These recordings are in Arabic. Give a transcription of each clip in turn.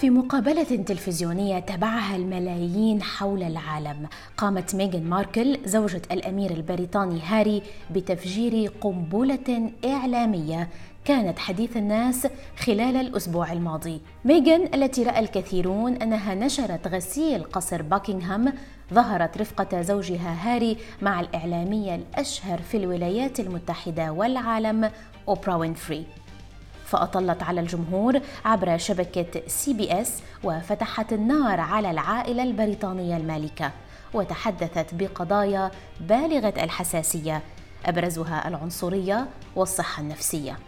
في مقابلة تلفزيونية تابعها الملايين حول العالم، قامت ميغان ماركل زوجة الأمير البريطاني هاري بتفجير قنبلة إعلامية كانت حديث الناس خلال الأسبوع الماضي. ميغان التي رأى الكثيرون أنها نشرت غسيل قصر باكنغهام ظهرت رفقة زوجها هاري مع الإعلامية الأشهر في الولايات المتحدة والعالم أوبرا وينفري. فأطلت على الجمهور عبر شبكة CBS وفتحت النار على العائلة البريطانية المالكة وتحدثت بقضايا بالغة الحساسية أبرزها العنصرية والصحة النفسية.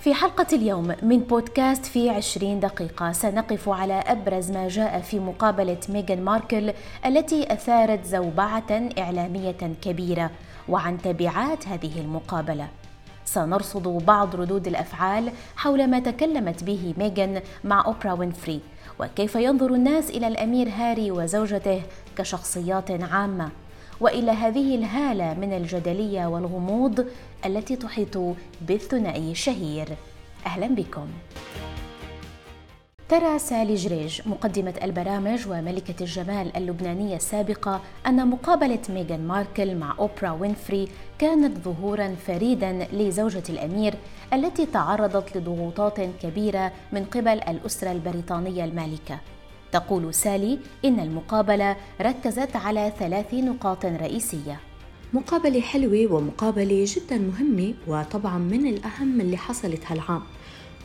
في حلقة اليوم من بودكاست في عشرين دقيقة سنقف على أبرز ما جاء في مقابلة ميغان ماركل التي أثارت زوبعة إعلامية كبيرة وعن تبعات هذه المقابلة. سنرصد بعض ردود الأفعال حول ما تكلمت به ميغان مع أوبرا وينفري. وكيف ينظر الناس إلى الأمير هاري وزوجته كشخصيات عامة؟ وإلى هذه الهالة من الجدلية والغموض التي تحيط بالثنائي الشهير. أهلا بكم. ترى سالي جريج مقدمة البرامج وملكة الجمال اللبنانية السابقة أن مقابلة ميغان ماركل مع أوبرا وينفري كانت ظهورا فريدا لزوجة الأمير التي تعرضت لضغوطات كبيرة من قبل الأسرة البريطانية المالكة. تقول سالي إن المقابلة ركزت على ثلاث نقاط رئيسية. مقابلة حلوة ومقابلة جدا مهمة وطبعا من الأهم اللي حصلت هالعام.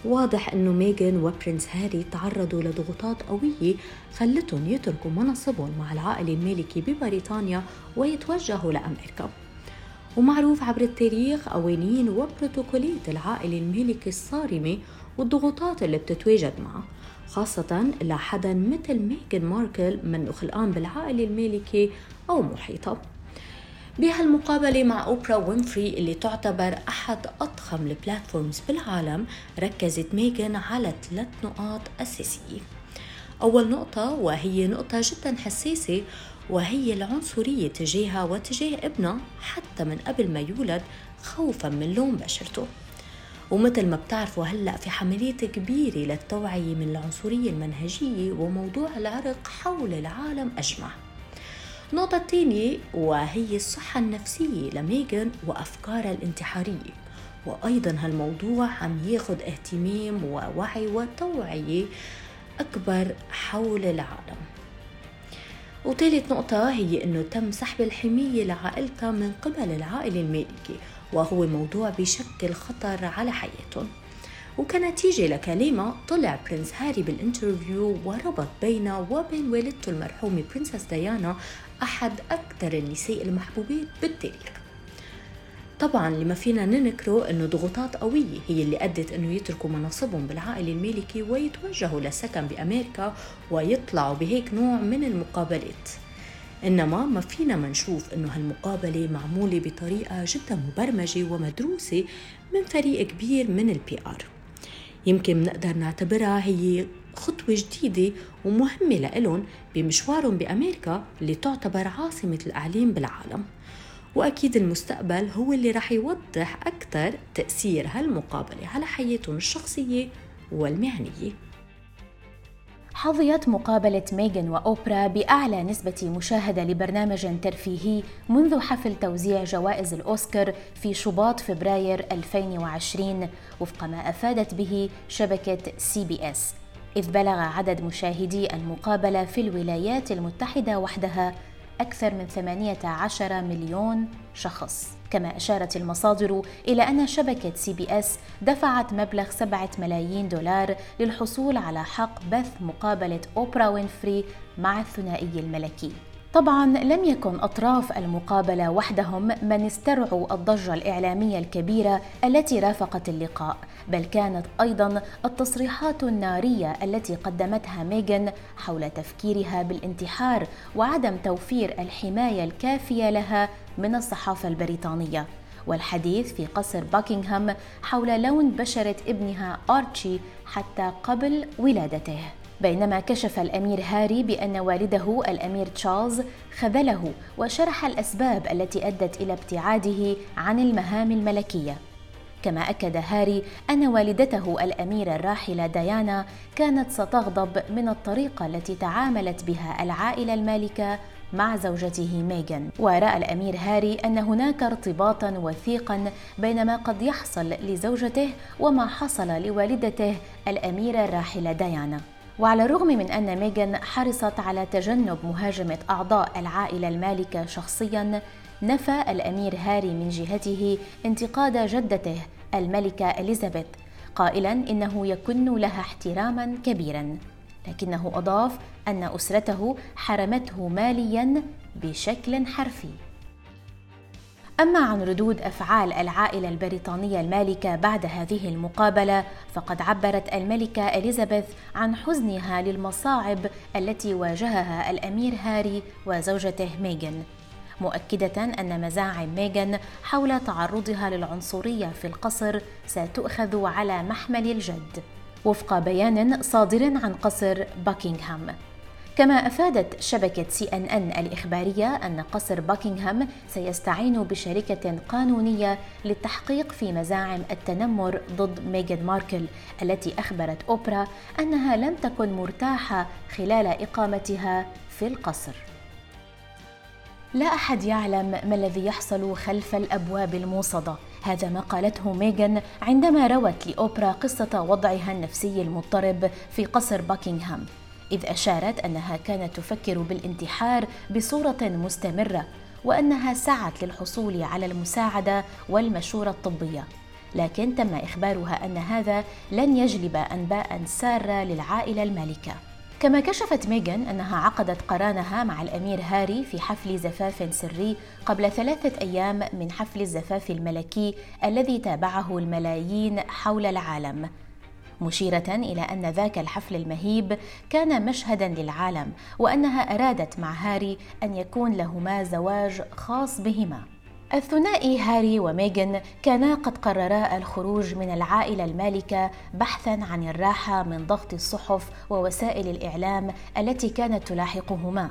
واضح أنه ميغان و Prince هاري تعرضوا لضغوطات قوية خلتهم يتركوا مناصبهم مع العائلة المالكي ببريطانيا ويتوجهوا لأمريكا. ومعروف عبر التاريخ قوانين وبروتوكولات العائلة المالكة الصارمة والضغوطات اللي بتتواجد معها خاصة لحدا مثل ميغان ماركل منه خلقان بالعائلة المالكة أو محيطة بهالمقابلة مع أوبرا وينفري اللي تعتبر أحد أضخم ال platforms بالعالم ركزت ميغان على ثلاث نقاط أساسية. أول نقطة وهي نقطة جدا حساسة وهي العنصرية تجاهها وتجاه ابنها حتى من قبل ما يولد خوفا من لون بشرته. ومثل ما بتعرفوا هلأ في حملات كبيرة للتوعية من العنصرية المنهجية وموضوع العرق حول العالم أجمع. النقطة الثانية وهي الصحة النفسية لميغان وأفكارها الانتحارية. وأيضا هالموضوع عم ياخد اهتمام ووعي وتوعية أكبر حول العالم. وثالث نقطة هي أنه تم سحب الحماية لعائلتها من قبل العائلة المالكة وهو موضوع بيشكل خطر على حياتهم. وكنتيجة لكلامها طلع Prince هاري بال interview وربط بينه وبين والدته المرحومة Princess ديانا أحد أكثر النساء المحبوبات بالتاريخ. طبعا اللي ما فينا ننكره إنه ضغوطات قوية هي اللي أدت إنه يتركوا مناصبهم بالعائله المالكي ويتوجهوا للسكن بأمريكا ويطلعوا بهيك نوع من المقابلات. إنما ما فينا ما نشوف إنه هالمقابلة معمولة بطريقة جدا مبرمجة ومدروسة من فريق كبير من ال PR يمكن نقدر نعتبرها هي خطوة جديدة ومهمة لإلهم بمشوارهم بأمريكا اللي تعتبر عاصمة الإعلام بالعالم. وأكيد المستقبل هو اللي رح يوضح أكثر تأثير هالمقابلة على حياتهم الشخصية والمهنية. حظيت مقابلة ميغان وأوبرا بأعلى نسبة مشاهدة لبرنامج ترفيهي منذ حفل توزيع جوائز الأوسكار في شباط فبراير 2020 وفق ما أفادت به شبكة CBS. إذ بلغ عدد مشاهدي المقابلة في الولايات المتحدة وحدها أكثر من 18 مليون شخص. كما أشارت المصادر إلى أن شبكة CBS دفعت مبلغ 7 ملايين دولار للحصول على حق بث مقابلة أوبرا وينفري مع الثنائي الملكي. طبعا لم يكن أطراف المقابلة وحدهم من استرعوا الضجة الإعلامية الكبيرة التي رافقت اللقاء بل كانت أيضا التصريحات النارية التي قدمتها ميغان حول تفكيرها بالانتحار وعدم توفير الحماية الكافية لها من الصحافة البريطانية. والحديث في قصر باكنغهام حول لون بشرة ابنها آرتشي حتى قبل ولادته. بينما كشف الأمير هاري بأن والده الأمير تشارلز خذله وشرح الأسباب التي أدت إلى ابتعاده عن المهام الملكية. كما أكد هاري أن والدته الأميرة الراحلة ديانا كانت ستغضب من الطريقة التي تعاملت بها العائلة المالكة مع زوجته ميغان. ورأى الأمير هاري أن هناك ارتباطا وثيقا بين ما قد يحصل لزوجته وما حصل لوالدته الأميرة الراحلة ديانا. وعلى الرغم من أن ميغان حرصت على تجنب مهاجمة أعضاء العائلة المالكة شخصيا نفى الأمير هاري من جهته انتقاد جدته الملكة إليزابيث قائلا إنه يكن لها احتراما كبيرا لكنه أضاف أن أسرته حرمته ماليا بشكل حرفي. أما عن ردود أفعال العائلة البريطانية المالكة بعد هذه المقابلة فقد عبرت الملكة إليزابيث عن حزنها للمصاعب التي واجهها الأمير هاري وزوجته ميغان. مؤكدة أن مزاعم ميغان حول تعرضها للعنصرية في القصر ستؤخذ على محمل الجد. وفق بيان صادر عن قصر باكنغهام كما أفادت شبكة سي ان ان الإخبارية أن قصر باكنغهام سيستعين بشركة قانونية للتحقيق في مزاعم التنمر ضد ميغان ماركل التي أخبرت أوبرا أنها لم تكن مرتاحة خلال إقامتها في القصر. لا أحد يعلم ما الذي يحصل خلف الأبواب الموصدة. هذا ما قالته ميغان عندما روت لأوبرا قصة وضعها النفسي المضطرب في قصر باكنغهام إذ أشارت أنها كانت تفكر بالانتحار بصورة مستمرة وأنها سعت للحصول على المساعدة والمشورة الطبية. لكن تم إخبارها أن هذا لن يجلب أنباء سارة للعائلة المالكة. كما كشفت ميغان أنها عقدت قرانها مع الأمير هاري في حفل زفاف سري قبل ثلاثة أيام من حفل الزفاف الملكي الذي تابعه الملايين حول العالم. مشيرة إلى أن ذاك الحفل المهيب كان مشهدا للعالم وأنها أرادت مع هاري أن يكون لهما زواج خاص بهما. الثنائي هاري وميغن كانا قد قررا الخروج من العائلة المالكة بحثا عن الراحة من ضغط الصحف ووسائل الإعلام التي كانت تلاحقهما.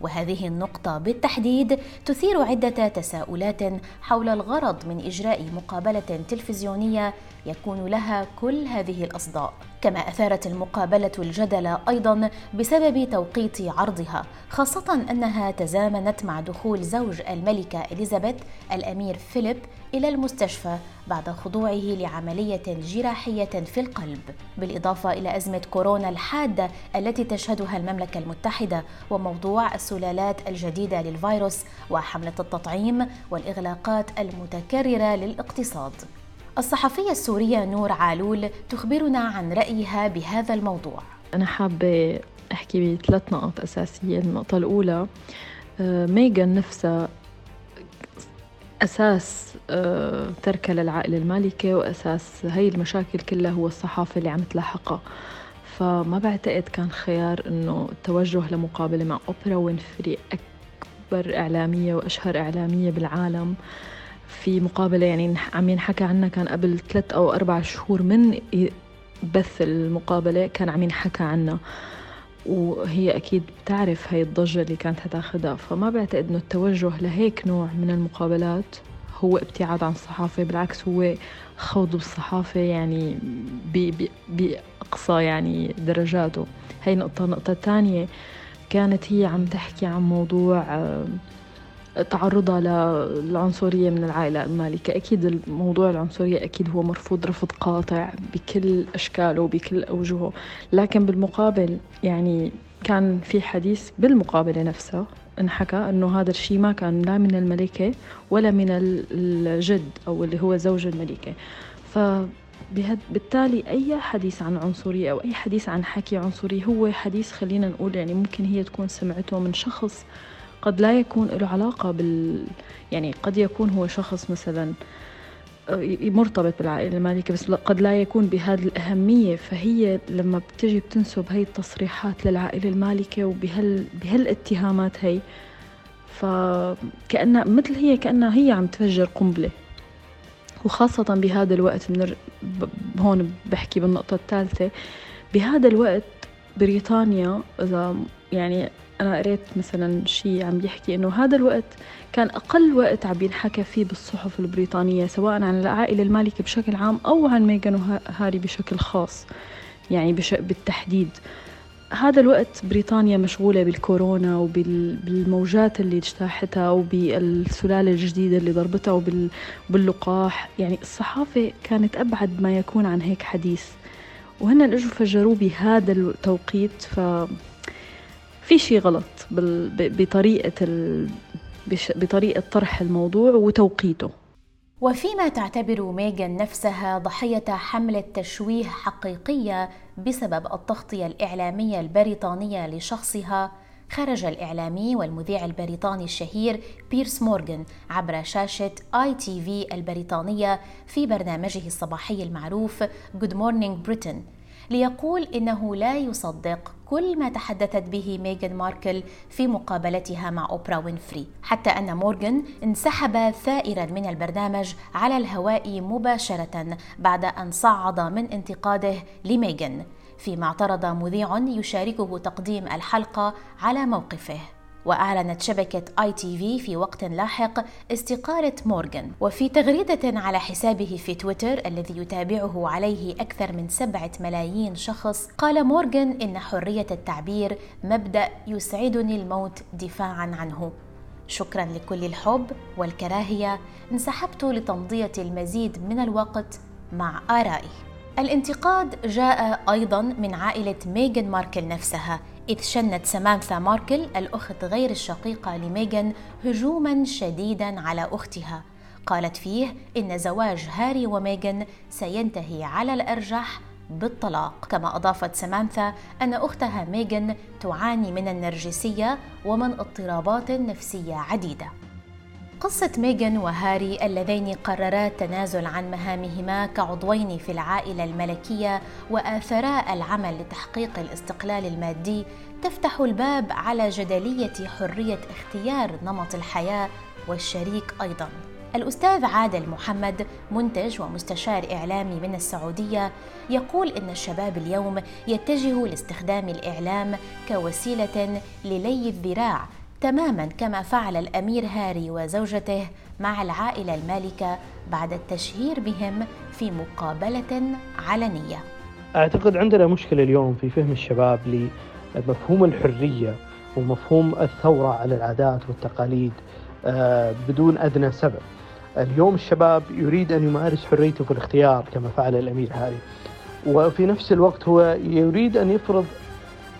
وهذه النقطة بالتحديد تثير عدة تساؤلات حول الغرض من إجراء مقابلة تلفزيونية يكون لها كل هذه الأصداء. كما أثارت المقابلة الجدل أيضا بسبب توقيت عرضها خاصة أنها تزامنت مع دخول زوج الملكة إليزابيث الأمير فيليب إلى المستشفى بعد خضوعه لعملية جراحية في القلب بالإضافة إلى أزمة كورونا الحادة التي تشهدها المملكة المتحدة وموضوع السلالات الجديدة للفيروس وحملة التطعيم والإغلاقات المتكررة للاقتصاد. الصحفية السورية نور عالول تخبرنا عن رأيها بهذا الموضوع. أنا حابة أحكي بثلاث نقط أساسية. النقطة الأولى آه، ميغان نفسها أساس آه، تركها للعائلة المالكة وأساس هاي المشاكل كلها هو الصحافة اللي عم تلاحقها. فما بعتقد كان خيار إنه التوجه لمقابلة مع أوبرا وينفري أكبر إعلامية وأشهر إعلامية بالعالم. في مقابلة يعني عم ينحكى عنها كان قبل ثلاث أو أربع شهور من بث المقابلة كان عم ينحكى عنها. وهي أكيد بتعرف هاي الضجة اللي كانت حتاخدها فما بعتقد إنه التوجه لهيك نوع من المقابلات هو ابتعاد عن الصحافة بالعكس هو خوض بالصحافة يعني بأقصى يعني درجاته. هاي نقطة. نقطة تانية كانت هي عم تحكي عن موضوع تعرضها للعنصرية من العائلة المالكة. أكيد الموضوع العنصرية أكيد هو مرفوض رفض قاطع بكل أشكاله وبكل أوجهه. لكن بالمقابل يعني كان في حديث بالمقابلة نفسها انحكى إنه هذا الشيء ما كان لا من الملكة ولا من الجد أو اللي هو زوج الملكة. ف بالتالي أي حديث عن عنصرية أو أي حديث عن حكي عنصري هو حديث خلينا نقول يعني ممكن هي تكون سمعته من شخص قد لا يكون له علاقة بال يعني قد يكون هو شخص مثلا آه، مرتبط بالعائلة المالكة بس قد لا يكون بهذه الأهمية. فهي لما بتجي بتنسب هاي التصريحات للعائلة المالكة وبهال بهالاتهامات هي فكأنها مثل هي كأنها هي عم تفجر قنبلة. وخاصة بهذا الوقت من هون بحكي بالنقطة الثالثة بهذا الوقت بريطانيا إذا يعني أنا قريت مثلا شيء عم يحكي إنه هذا الوقت كان أقل وقت عم ينحكى فيه بالصحف البريطانية سواء عن العائلة المالكة بشكل عام أو عن ميغان وهاري بشكل خاص يعني بش... بالتحديد. هذا الوقت بريطانيا مشغولة بالكورونا وبالموجات اللي اجتاحتها وبالسلالة الجديدة اللي ضربتها وباللقاح يعني الصحافة كانت أبعد ما يكون عن هيك حديث. وهن اجوا فجروه بهذا التوقيت ف في شيء غلط بطريقة بطريقة طرح الموضوع وتوقيته. وفيما تعتبر ميغان نفسها ضحية حملة تشويه حقيقية بسبب التغطية الإعلامية البريطانية لشخصها خرج الإعلامي والمذيع البريطاني الشهير بيرس مورغان عبر شاشة ITV البريطانية في برنامجه الصباحي المعروف Good Morning Britain. ليقول إنه لا يصدق كل ما تحدثت به ميغان ماركل في مقابلتها مع أوبرا وينفري. حتى أن مورغان انسحب ثائرا من البرنامج على الهواء مباشرة بعد أن صعد من انتقاده لميغان. فيما اعترض مذيع يشاركه تقديم الحلقة على موقفه. وأعلنت شبكة آي تي في في وقت لاحق استقالة مورغان. وفي تغريدة على حسابه في تويتر الذي يتابعه عليه أكثر من سبعة ملايين شخص قال مورغان إن حرية التعبير مبدأ يسعدني الموت دفاعا عنه. شكرا لكل الحب والكراهية. انسحبت لتمضية المزيد من الوقت مع آرائي. الانتقاد جاء أيضا من عائلة ميغان ماركل نفسها. إذ شنت سامانثا ماركل الأخت غير الشقيقة لميغان هجوما شديدا على أختها. قالت فيه إن زواج هاري وميغان سينتهي على الأرجح بالطلاق. كما أضافت سامانثا أن أختها ميغان تعاني من النرجسية ومن اضطرابات نفسية عديدة. قصة ميغان وهاري اللذين قررا التنازل عن مهامهما كعضوين في العائلة الملكية وآثرا العمل لتحقيق الاستقلال المادي تفتح الباب على جدلية حرية اختيار نمط الحياة والشريك أيضاً. الأستاذ عادل محمد منتج ومستشار إعلامي من السعودية يقول إن الشباب اليوم يتجه لاستخدام الإعلام كوسيلة للي الذراع تماما كما فعل الأمير هاري وزوجته مع العائلة المالكة بعد التشهير بهم في مقابلة علنية. أعتقد عندنا مشكلة اليوم في فهم الشباب لمفهوم الحرية ومفهوم الثورة على العادات والتقاليد آه، بدون أدنى سبب. اليوم الشباب يريد أن يمارس حريته في الاختيار كما فعل الأمير هاري. وفي نفس الوقت هو يريد أن يفرض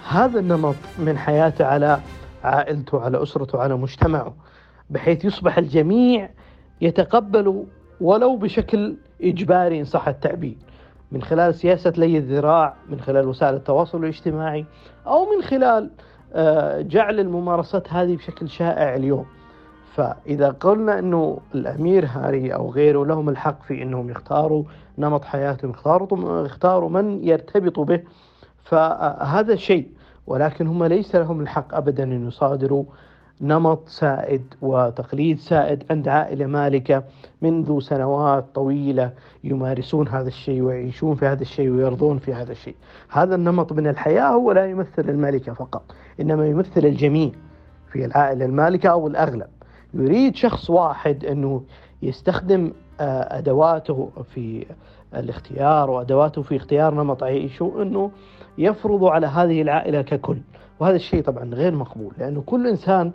هذا النمط من حياته على عائلته على أسرته على مجتمعه بحيث يصبح الجميع يتقبل ولو بشكل إجباري إن صح التعبير من خلال سياسة لي الذراع من خلال وسائل التواصل الاجتماعي أو من خلال آه، جعل الممارسات هذه بشكل شائع اليوم. فإذا قلنا أنه الأمير هاري أو غيره لهم الحق في أنهم يختاروا نمط حياتهم يختاروا يختاروا من يرتبط به فهذا شيء. ولكن هم ليس لهم الحق ابدا أن يصادروا نمط سائد وتقليد سائد عند عائلة مالكة منذ سنوات طويلة يمارسون هذا الشيء ويعيشون في هذا الشيء ويرضون في هذا الشيء. هذا النمط من الحياة هو لا يمثل الملكه فقط، إنما يمثل الجميع في العائلة المالكة أو الأغلب. يريد شخص واحد أنه يستخدم آه، أدواته في الاختيار وأدواته في اختيار نمط عيشه انه يفرض على هذه العائلة ككل. وهذا الشيء طبعا غير مقبول لأنه كل إنسان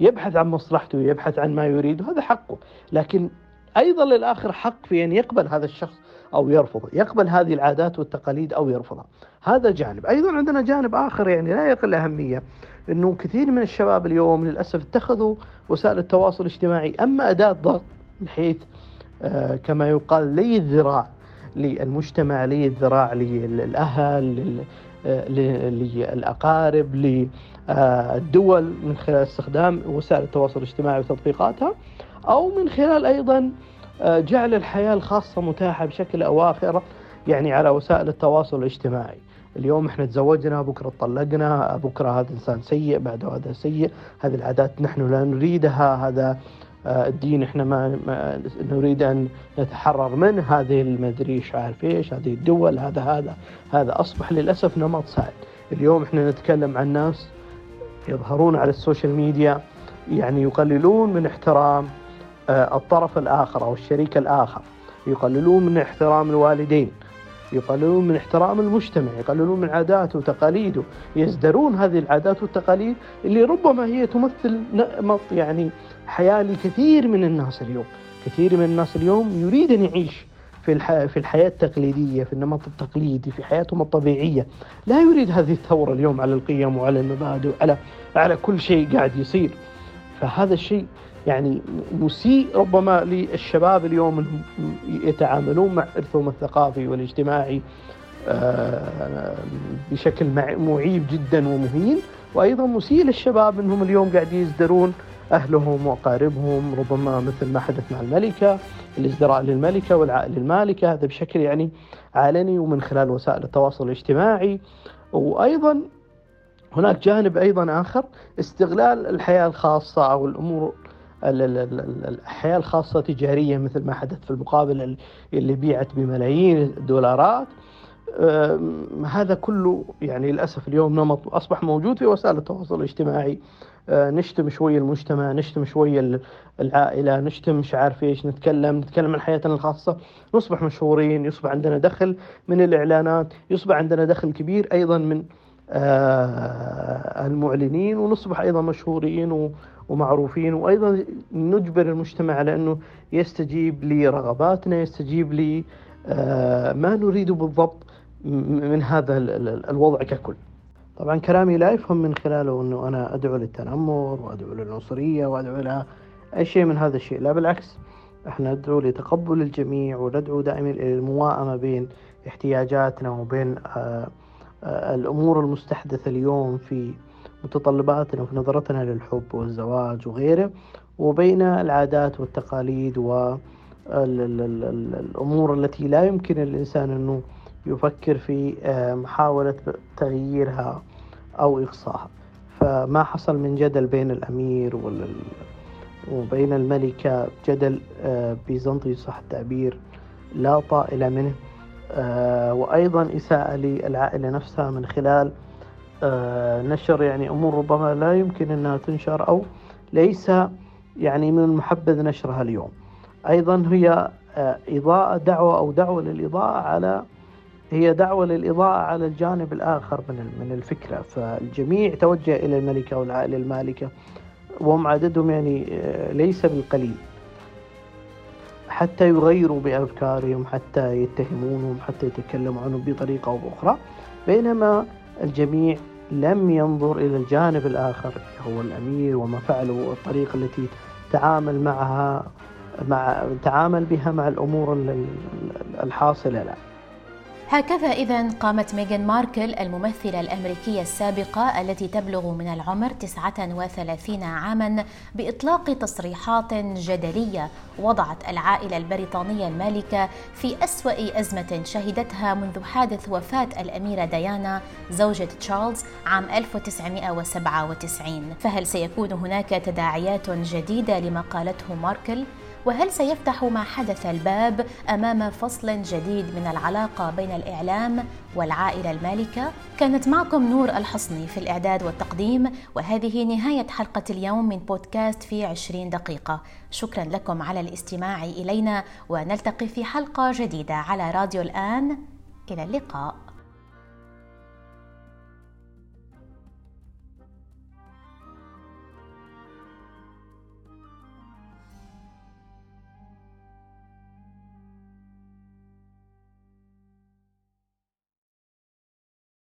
يبحث عن مصلحته ويبحث عن ما يريد وهذا حقه. لكن أيضا للآخر حق في أن يقبل هذا الشخص أو يرفضه يقبل هذه العادات والتقاليد أو يرفضها. هذا جانب. أيضا عندنا جانب آخر يعني لا يقل أهمية إنه كثير من الشباب اليوم للأسف اتخذوا وسائل التواصل الاجتماعي أما أداة ضغط بحيث آه كما يقال لي الذراع للمجتمع للذراع للأهل للأقارب للدول من خلال استخدام وسائل التواصل الاجتماعي وتطبيقاتها أو من خلال أيضا آه، جعل الحياة الخاصة متاحة بشكل أو آخر يعني على وسائل التواصل الاجتماعي. اليوم إحنا تزوجنا بكرة طلقنا بكرة هذا إنسان سيء بعده هذا سيء هذه العادات نحن لا نريدها هذا آه، الدين إحنا ما, نريد أن نتحرر منه هذه المدري إيش عارف إيش هذه الدول هذا هذا هذا. أصبح للأسف نمط سائد اليوم إحنا نتكلم عن ناس يظهرون على ال social media يعني يقللون من احترام آه، الطرف الآخر أو الشريك الآخر يقللون من احترام الوالدين. يقللون من احترام المجتمع يقللون من عاداته وتقاليده يزدرون هذه العادات والتقاليد اللي ربما هي تمثل نمط يعني حياة لكثير من الناس اليوم. كثير من الناس اليوم يريد أن يعيش في الح... في الحياة التقليدية في النمط التقليدي في حياتهم الطبيعية. لا يريد هذه الثورة اليوم على القيم وعلى المبادئ وعلى على كل شيء قاعد يصير. فهذا الشيء يعني مسيء ربما للشباب اليوم انهم يتعاملون مع ارثهم الثقافي والاجتماعي آه، بشكل معيب جدا ومهين. وأيضا مسيء للشباب انهم اليوم قاعدين يزدرون أهلهم وأقاربهم ربما مثل ما حدث مع الملكة الازدراء للملكة والعائلة المالكة. هذا بشكل يعني علني ومن خلال وسائل التواصل الاجتماعي. وأيضا هناك جانب أيضا آخر استغلال الحياة الخاصة أو الأمور الحياة الخاصة تجارية مثل ما حدث في المقابله اللي بيعت بملايين الدولارات. هذا كله يعني للأسف اليوم نمط أصبح موجود في وسائل التواصل الاجتماعي. أه، نشتم شوي المجتمع نشتم شوي العائلة نشتم مش عارف إيش نتكلم نتكلم عن حياتنا الخاصة. نصبح مشهورين يصبح عندنا دخل من الإعلانات يصبح عندنا دخل كبير أيضا من المعلنين ونصبح أيضا مشهورين ومعروفين وأيضا نجبر المجتمع على أنه يستجيب لرغباتنا يستجيب لما أه، نريده بالضبط من هذا الوضع ككل. طبعا كلامي لا يفهم من خلاله أنه أنا أدعو للتنمر وأدعو للعنصرية وأدعو إلى أي شيء من هذا الشيء. لا بالعكس إحنا ندعو لتقبل الجميع وندعو دائما إلى المواءمة بين احتياجاتنا وبين آه، الأمور المستحدثة اليوم في متطلباتنا وفي نظرتنا للحب والزواج وغيره وبين العادات والتقاليد والامور التي لا يمكن الإنسان أنه يفكر في آه، محاولة تغييرها أو إقصائها فما حصل من جدل بين الأمير وبين الملكة جدل آه، بيزنطي صح التعبير لا طائل منه. وأيضا إساءة للعائلة نفسها من خلال نشر يعني أمور ربما لا يمكن أنها تنشر أو ليس يعني من المحبذ نشرها اليوم. أيضا هي إضاءة دعوة أو دعوة للإضاءة على هي دعوة للإضاءة على الجانب الآخر من من الفكرة. فالجميع توجه إلى الملكة والعائلة المالكة وهم عددهم يعني آه، ليس بالقليل. حتى يغيروا بأفكارهم حتى يتهمونهم حتى يتكلموا عنهم بطريقة أو بأخرى. بينما الجميع لم ينظر إلى الجانب الآخر هو الأمير وما فعله والطريقة التي تعامل معها مع تعامل بها مع الأمور الحاصلة له. هكذا إذا قامت ميغان ماركل الممثلة الأمريكية السابقة التي تبلغ من العمر 39 عاما بإطلاق تصريحات جدلية وضعت العائلة البريطانية المالكة في أسوأ أزمة شهدتها منذ حادث وفاة الأميرة ديانا زوجة تشارلز عام 1997 فهل سيكون هناك تداعيات جديدة لما قالته ماركل؟ وهل سيفتح ما حدث الباب أمام فصل جديد من العلاقة بين الإعلام والعائلة المالكة؟ كانت معكم نور الحصني في الإعداد والتقديم وهذه نهاية حلقة اليوم من بودكاست في 20 دقيقة. شكرا لكم على الاستماع إلينا ونلتقي في حلقة جديدة على راديو الآن. إلى اللقاء.